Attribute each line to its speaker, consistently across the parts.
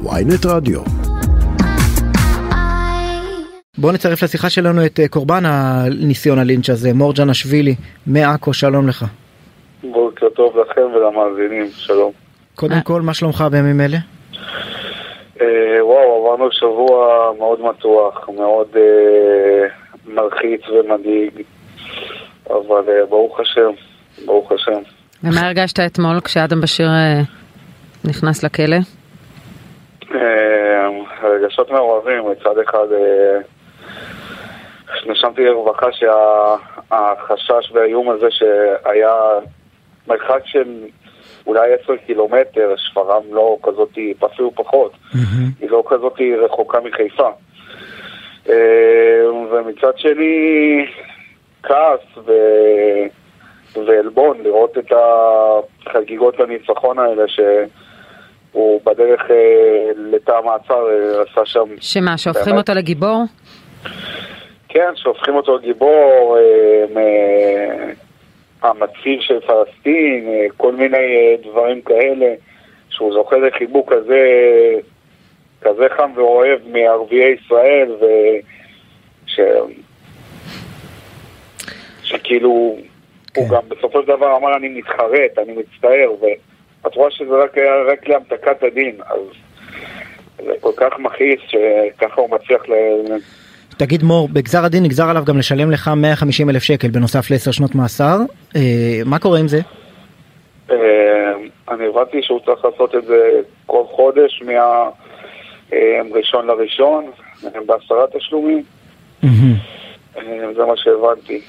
Speaker 1: ויינט רדיו.
Speaker 2: בואו נצרף לשיחה שלנו את אה, קורבן הניסיון הלינץ' הזה, מורג'ן אשווילי, מעכו, שלום לך.
Speaker 3: בוקר טוב לכם ולמאזינים, שלום.
Speaker 2: קודם כל, מה שלומך בימים אלה?
Speaker 3: אה, וואו, עברנו שבוע מאוד מתוח, מאוד אה, מלחיץ ומדאיג, אבל אה, ברוך השם, ברוך השם.
Speaker 4: ומה הרגשת אתמול כשאדם בשיר אה, נכנס לכלא?
Speaker 3: רגשות מעורבים, מצד אחד אה, נשמתי לרווחה שהחשש והאיום הזה שהיה מרחק של אולי עשר קילומטר, שפרעם לא כזאת, אפילו פחות, היא לא כזאת רחוקה מחיפה. אה, ומצד שני, כעס ו... ועלבון לראות את החגיגות הניצחון האלה שהוא בדרך אה, לתא המעצר אה, עשה שם.
Speaker 4: שמה, שהופכים
Speaker 3: באמת.
Speaker 4: אותו לגיבור?
Speaker 3: כן, שהופכים אותו לגיבור, אה, מ- המציל של פלסטין, אה, כל מיני אה, דברים כאלה, שהוא זוכה לחיבוק כזה, כזה חם ואוהב מערביי ישראל, ו... ש... שכאילו,
Speaker 2: כן.
Speaker 3: הוא גם בסופו של דבר אמר אני מתחרט, אני מצטער, ואת רואה שזה רק היה רק להמתקת הדין, אז זה כל כך מכעיס שככה הוא מצליח ל...
Speaker 2: תגיד מור, בגזר הדין נגזר עליו גם לשלם לך 150 אלף שקל בנוסף לעשר שנות מאסר, אה, מה קורה עם זה?
Speaker 3: אה, אני הבנתי שהוא צריך לעשות את זה כל חודש מהראשון לראשון, אה, בעשרה תשלומים,
Speaker 2: מהמם.
Speaker 3: אה, זה מה שהבנתי.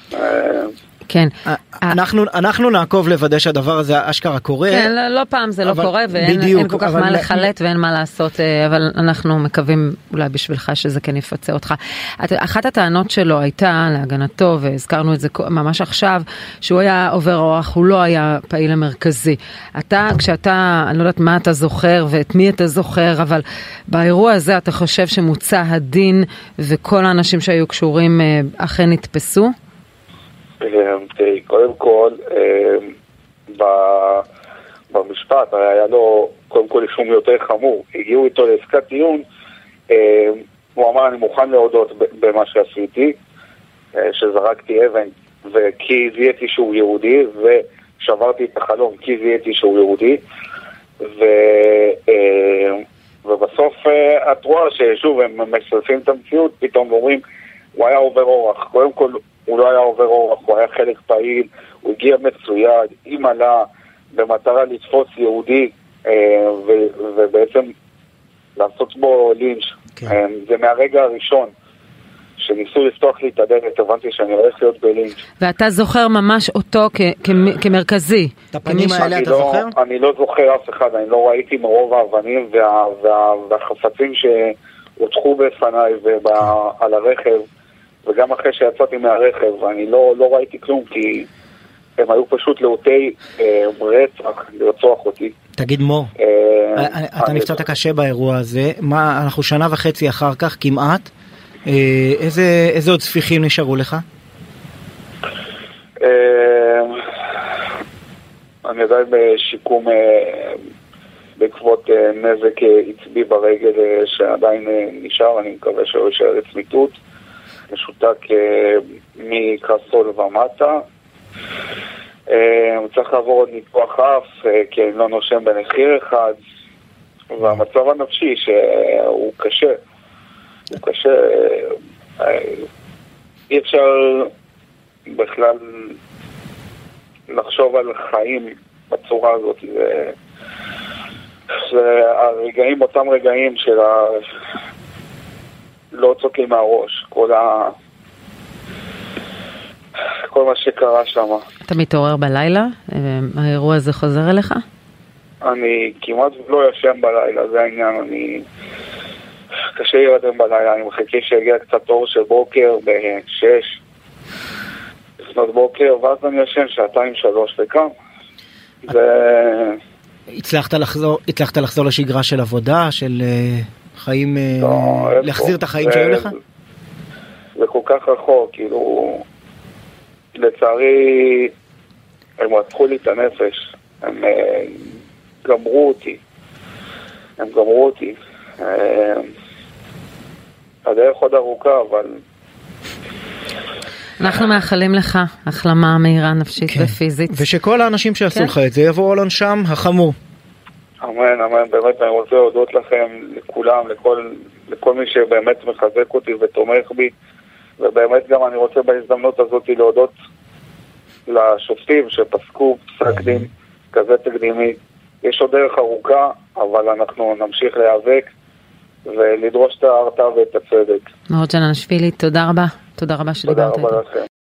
Speaker 4: כן.
Speaker 2: אה, אנחנו אנחנו נעקוב לוודא שהדבר הזה אשכרה קורה.
Speaker 4: כן, לא, לא פעם זה לא קורה ואין
Speaker 2: בדיוק,
Speaker 4: כל כך מה לחלט ואין מה לעשות, אה, אבל אנחנו מקווים אולי בשבילך שזה כן יפצה אותך. את- אחת הטענות שלו הייתה להגנתו, והזכרנו את זה ממש עכשיו, שהוא היה עובר אורח, הוא לא היה פעיל המרכזי. אתה, כשאתה, אני לא יודעת מה אתה זוכר ואת מי אתה זוכר, אבל באירוע הזה אתה חושב שמוצה הדין וכל האנשים שהיו קשורים אה, אכן נתפסו?
Speaker 3: אה, תראי, קודם כל, ב- במשפט הרי היה לו קודם כל אישום יותר חמור. הגיעו איתו לעסקת טיעון, אה, הוא אמר אני מוכן להודות במה שעשיתי, אה, שזרקתי אבן וכי זיהיתי שהוא יהודי ושברתי את החלום כי זיהיתי שהוא יהודי ו, ובסוף אה, את רואה ששוב הם מסלפים את המציאות פתאום ואומרים הוא היה עובר אורח. קודם כל, הוא לא היה עובר אורח, הוא היה חלק פעיל, הוא הגיע מצויד, עם עלה, במטרה לתפוס יהודי, אה, ו- ובעצם לעשות בו לינץ'.
Speaker 2: כן.
Speaker 3: אה, זה מהרגע הראשון שניסו לפתוח לי את הדלת, הבנתי שאני הולך להיות בלינץ'.
Speaker 4: ואתה זוכר ממש אותו כ- כ- כמרכזי.
Speaker 2: את הפנים האלה
Speaker 3: אני
Speaker 2: אתה
Speaker 3: לא,
Speaker 2: זוכר?
Speaker 3: אני לא זוכר אף אחד, אני לא ראיתי מרוב האבנים וה, וה, והחפצים שהוטחו בפניי ועל הרכב, וגם אחרי שיצאתי מהרכב, אני לא, לא ראיתי כלום, כי הם היו פשוט להוטי אה, רצח לרצוח אותי.
Speaker 2: תגיד מור,
Speaker 3: אה,
Speaker 2: אה, אתה נפצעת קשה באירוע הזה, מה, אנחנו שנה וחצי אחר כך כמעט, אה, איזה איזה עוד ספיחים נשארו לך?
Speaker 3: אה, אני עדיין בשיקום אה, בעקבות אה, נזק אה, עצבי ברגל אה, שעדיין אה, נשאר, אני מקווה שלא יישאר לצמיתות. משותק אה, מקרסול ומטה. אה, הוא צריך לעבור עוד ניתוח אף, אה, כי אני לא נושם בנחיר אחד, והמצב הנפשי שהוא קשה. הוא קשה. אי אפשר בכלל לחשוב על חיים בצורה הזאת. זה, זה הרגעים, אותם רגעים של ה... לא לי מהראש. כל ה... כל מה שקרה שם.
Speaker 4: אתה מתעורר בלילה? אה, האירוע הזה חוזר אליך?
Speaker 3: אני כמעט לא ישן בלילה, זה העניין. אני... קשה לי להירדם בלילה, אני מחכה שיגיע קצת אור של בוקר בשש, לפנות בוקר, ואז אני ישן שעתיים שלוש וקם. זה...
Speaker 2: הצלחת לחזור, הצלחת לחזור לשגרה של עבודה, של אה, חיים, אה,
Speaker 3: לא, איפה?
Speaker 2: להחזיר את החיים שהיו לך?
Speaker 3: כל כך רחוק, כאילו... לצערי, הם רצחו לי את הנפש. הם אה, גמרו אותי. הם גמרו אותי. אה, הדרך עוד ארוכה, אבל
Speaker 4: אנחנו מאחלים לך החלמה מהירה נפשית
Speaker 2: כן.
Speaker 4: ופיזית.
Speaker 2: ושכל האנשים שעשו
Speaker 4: כן.
Speaker 2: לך את זה יבואו על עונשם החמור.
Speaker 3: אמן, אמן, באמת אני רוצה להודות לכם, לכולם, לכל, לכל מי שבאמת מחזק אותי ותומך בי, ובאמת גם אני רוצה בהזדמנות הזאת להודות לשופטים שפסקו פסק דין כזה תקדימי. יש עוד דרך ארוכה, אבל אנחנו נמשיך להיאבק ולדרוש את ההרתעה ואת הצדק.
Speaker 4: מרות ג'ננשווילי, תודה רבה. תודה רבה שדיברת
Speaker 3: לכם.